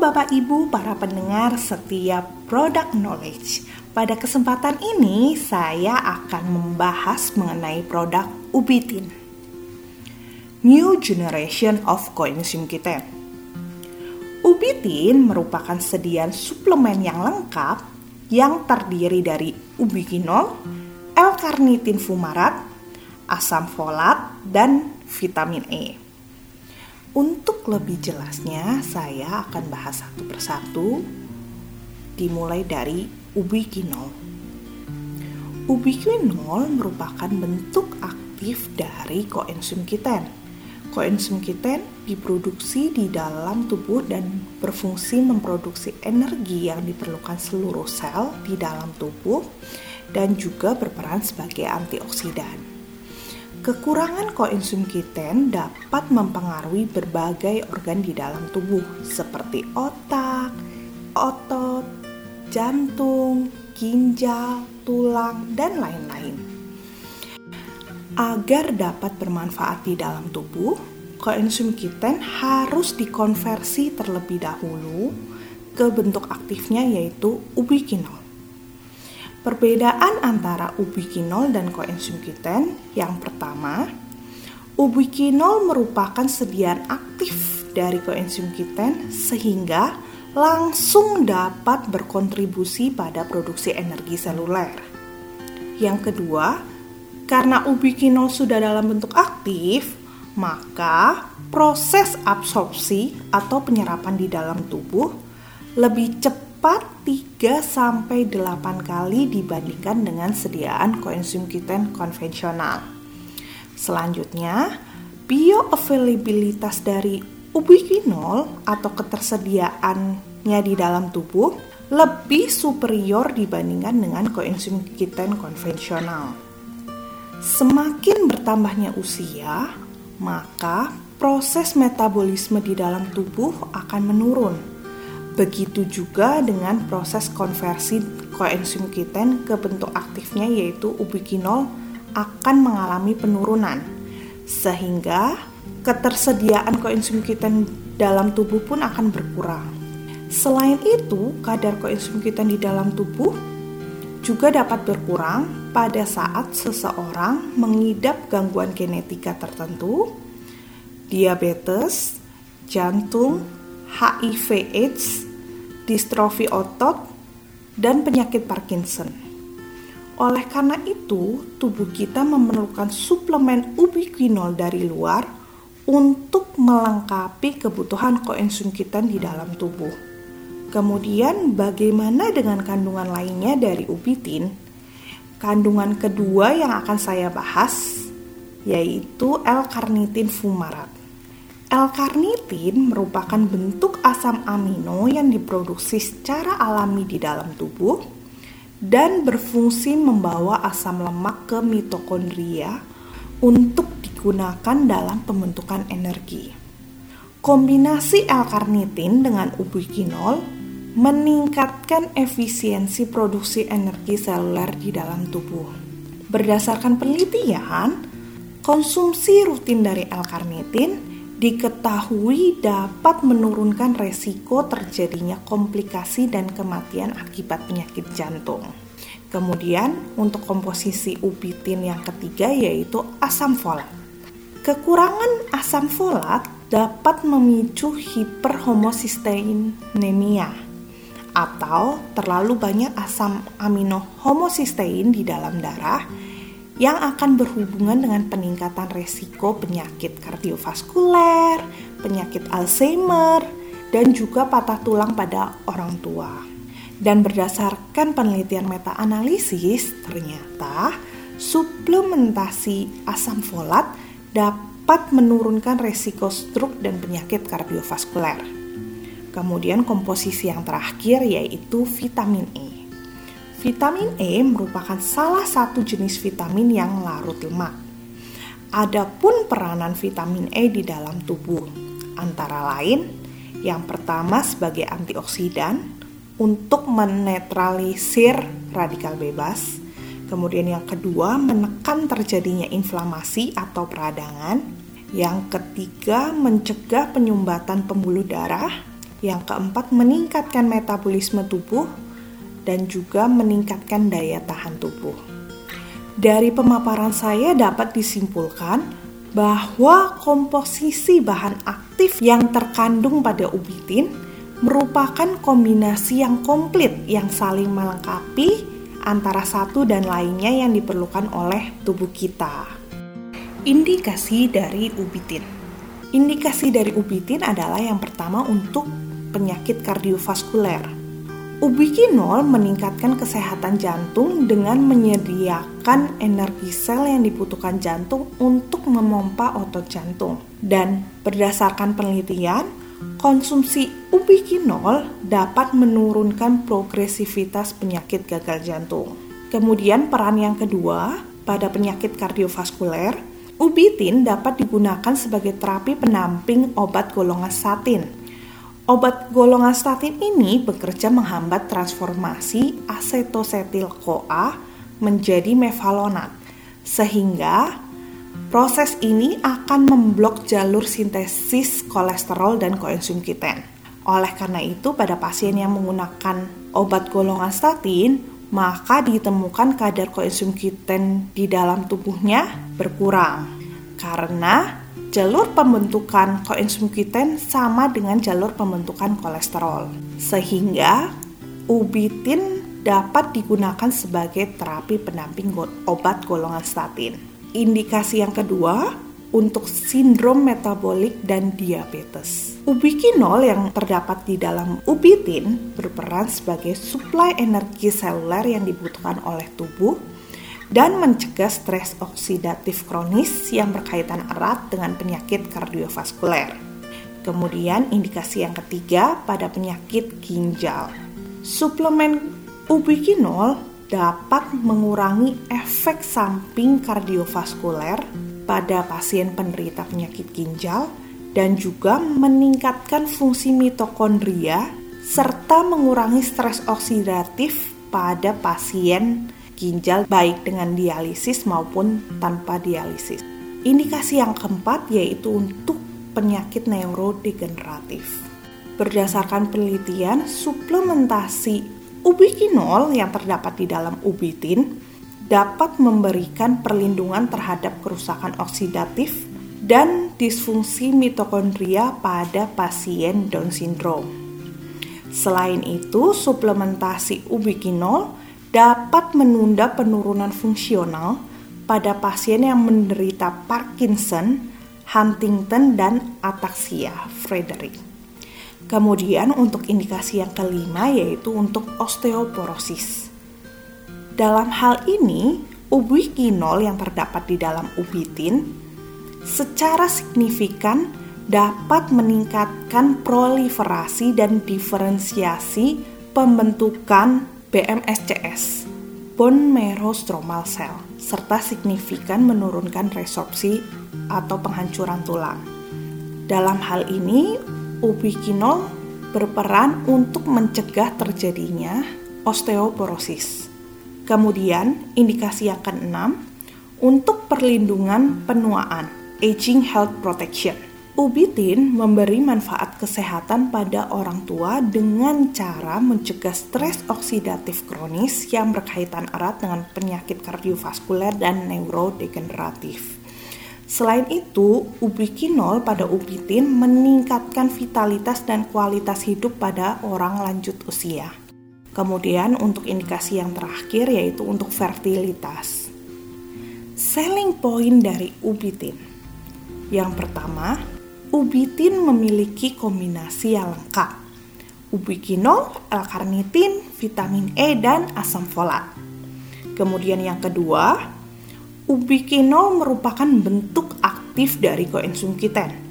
Bapak Ibu para pendengar setiap product knowledge. Pada kesempatan ini saya akan membahas mengenai produk Ubitin. New Generation of Coenzyme Q10. Ubitin merupakan sediaan suplemen yang lengkap yang terdiri dari ubiquinol, L-carnitin fumarat, asam folat, dan vitamin E. Untuk lebih jelasnya, saya akan bahas satu persatu, dimulai dari ubiquinol. Ubiquinol merupakan bentuk aktif dari koenzim Q10. Koenzim Q10 diproduksi di dalam tubuh dan berfungsi memproduksi energi yang diperlukan seluruh sel di dalam tubuh dan juga berperan sebagai antioksidan. Kekurangan koenzim Q10 dapat mempengaruhi berbagai organ di dalam tubuh seperti otak, otot, jantung, ginjal, tulang, dan lain-lain. Agar dapat bermanfaat di dalam tubuh, koenzim Q10 harus dikonversi terlebih dahulu ke bentuk aktifnya yaitu ubiquinol. Perbedaan antara ubiquinol dan koenzim Q10 yang pertama, ubiquinol merupakan sediaan aktif dari koenzim Q10 sehingga langsung dapat berkontribusi pada produksi energi seluler. Yang kedua, karena ubiquinol sudah dalam bentuk aktif, maka proses absorpsi atau penyerapan di dalam tubuh lebih cepat 3 sampai 8 kali dibandingkan dengan sediaan Q10 konvensional. Selanjutnya, bioavailabilitas dari ubiquinol atau ketersediaannya di dalam tubuh lebih superior dibandingkan dengan Q10 konvensional. Semakin bertambahnya usia, maka proses metabolisme di dalam tubuh akan menurun Begitu juga dengan proses konversi koenzim Q10 ke bentuk aktifnya yaitu ubiquinol akan mengalami penurunan sehingga ketersediaan koenzim Q10 dalam tubuh pun akan berkurang. Selain itu, kadar koenzim Q10 di dalam tubuh juga dapat berkurang pada saat seseorang mengidap gangguan genetika tertentu, diabetes, jantung, HIV/AIDS, distrofi otot, dan penyakit Parkinson. Oleh karena itu, tubuh kita memerlukan suplemen ubiquinol dari luar untuk melengkapi kebutuhan koenzim kita di dalam tubuh. Kemudian, bagaimana dengan kandungan lainnya dari ubitin? Kandungan kedua yang akan saya bahas yaitu L-carnitin fumarat. L-karnitin merupakan bentuk asam amino yang diproduksi secara alami di dalam tubuh dan berfungsi membawa asam lemak ke mitokondria untuk digunakan dalam pembentukan energi. Kombinasi L-karnitin dengan ubiquinol meningkatkan efisiensi produksi energi seluler di dalam tubuh. Berdasarkan penelitian, konsumsi rutin dari L-karnitin diketahui dapat menurunkan resiko terjadinya komplikasi dan kematian akibat penyakit jantung. Kemudian untuk komposisi ubitin yang ketiga yaitu asam folat. Kekurangan asam folat dapat memicu hiperhomosisteinemia atau terlalu banyak asam amino homosistein di dalam darah yang akan berhubungan dengan peningkatan resiko penyakit kardiovaskuler, penyakit Alzheimer, dan juga patah tulang pada orang tua. Dan berdasarkan penelitian meta-analisis, ternyata suplementasi asam folat dapat menurunkan resiko stroke dan penyakit kardiovaskuler. Kemudian komposisi yang terakhir yaitu vitamin E. Vitamin E merupakan salah satu jenis vitamin yang larut lemak. Adapun peranan vitamin E di dalam tubuh antara lain yang pertama sebagai antioksidan untuk menetralisir radikal bebas. Kemudian yang kedua menekan terjadinya inflamasi atau peradangan. Yang ketiga mencegah penyumbatan pembuluh darah Yang keempat, meningkatkan metabolisme tubuh dan juga meningkatkan daya tahan tubuh. Dari pemaparan saya dapat disimpulkan bahwa komposisi bahan aktif yang terkandung pada ubitin merupakan kombinasi yang komplit yang saling melengkapi antara satu dan lainnya yang diperlukan oleh tubuh kita. Indikasi dari ubitin. Indikasi dari ubitin adalah yang pertama untuk penyakit kardiovaskuler. Ubiquinol meningkatkan kesehatan jantung dengan menyediakan energi sel yang dibutuhkan jantung untuk memompa otot jantung. Dan berdasarkan penelitian, konsumsi ubiquinol dapat menurunkan progresivitas penyakit gagal jantung. Kemudian peran yang kedua pada penyakit kardiovaskuler, ubitin dapat digunakan sebagai terapi pendamping obat golongan statin Obat golongan statin ini bekerja menghambat transformasi asetosetil-CoA menjadi mevalonat, sehingga proses ini akan memblok jalur sintesis kolesterol dan koenzim Q10. Oleh karena itu, pada pasien yang menggunakan obat golongan statin, maka ditemukan kadar koenzim Q10 di dalam tubuhnya berkurang karena jalur pembentukan koenzim Q10 sama dengan jalur pembentukan kolesterol. Sehingga ubitin dapat digunakan sebagai terapi pendamping obat golongan statin. Indikasi yang kedua untuk sindrom metabolik dan diabetes. Ubiquinol yang terdapat di dalam ubitin berperan sebagai suplai energi seluler yang dibutuhkan oleh tubuh dan mencegah stres oksidatif kronis yang berkaitan erat dengan penyakit kardiovaskuler. Kemudian indikasi yang ketiga pada penyakit ginjal. Suplemen ubiquinol dapat mengurangi efek samping kardiovaskuler pada pasien penderita penyakit ginjal dan juga meningkatkan fungsi mitokondria serta mengurangi stres oksidatif pada pasien ginjal baik dengan dialisis maupun tanpa dialisis. Indikasi yang keempat yaitu untuk penyakit neurodegeneratif. Berdasarkan penelitian, suplementasi ubiquinol yang terdapat di dalam ubitin dapat memberikan perlindungan terhadap kerusakan oksidatif dan disfungsi mitokondria pada pasien Down syndrome. Selain itu, suplementasi ubiquinol dapat menunda penurunan fungsional pada pasien yang menderita Parkinson, Huntington, dan ataksia Frederick. Kemudian untuk indikasi yang kelima yaitu untuk osteoporosis. Dalam hal ini, ubiquinol yang terdapat di dalam ubitin secara signifikan dapat meningkatkan proliferasi dan diferensiasi pembentukan BMSCS, bone marrow stromal cell, serta signifikan menurunkan resorpsi atau penghancuran tulang. Dalam hal ini, ubiquinol berperan untuk mencegah terjadinya osteoporosis. Kemudian, indikasi yang keenam, untuk perlindungan penuaan, aging health protection. Ubitin memberi manfaat kesehatan pada orang tua dengan cara mencegah stres oksidatif kronis yang berkaitan erat dengan penyakit kardiovaskuler dan neurodegeneratif. Selain itu, ubiquinol pada ubitin meningkatkan vitalitas dan kualitas hidup pada orang lanjut usia. Kemudian untuk indikasi yang terakhir yaitu untuk fertilitas. Selling point dari ubitin. Yang pertama, ubitin memiliki kombinasi yang lengkap. Ubiquinol, L-karnitin, vitamin E, dan asam folat. Kemudian yang kedua, ubiquinol merupakan bentuk aktif dari koenzim Q10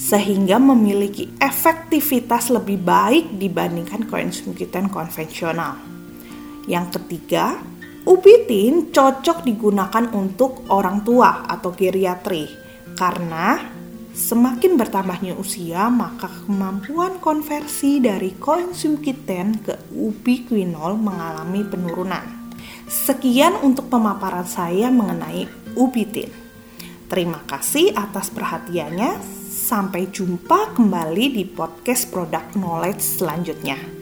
sehingga memiliki efektivitas lebih baik dibandingkan koenzim Q10 konvensional. Yang ketiga, ubitin cocok digunakan untuk orang tua atau geriatri karena Semakin bertambahnya usia, maka kemampuan konversi dari koenzim Q10 ke ubiquinol mengalami penurunan. Sekian untuk pemaparan saya mengenai ubitin. Terima kasih atas perhatiannya. Sampai jumpa kembali di podcast Product Knowledge selanjutnya.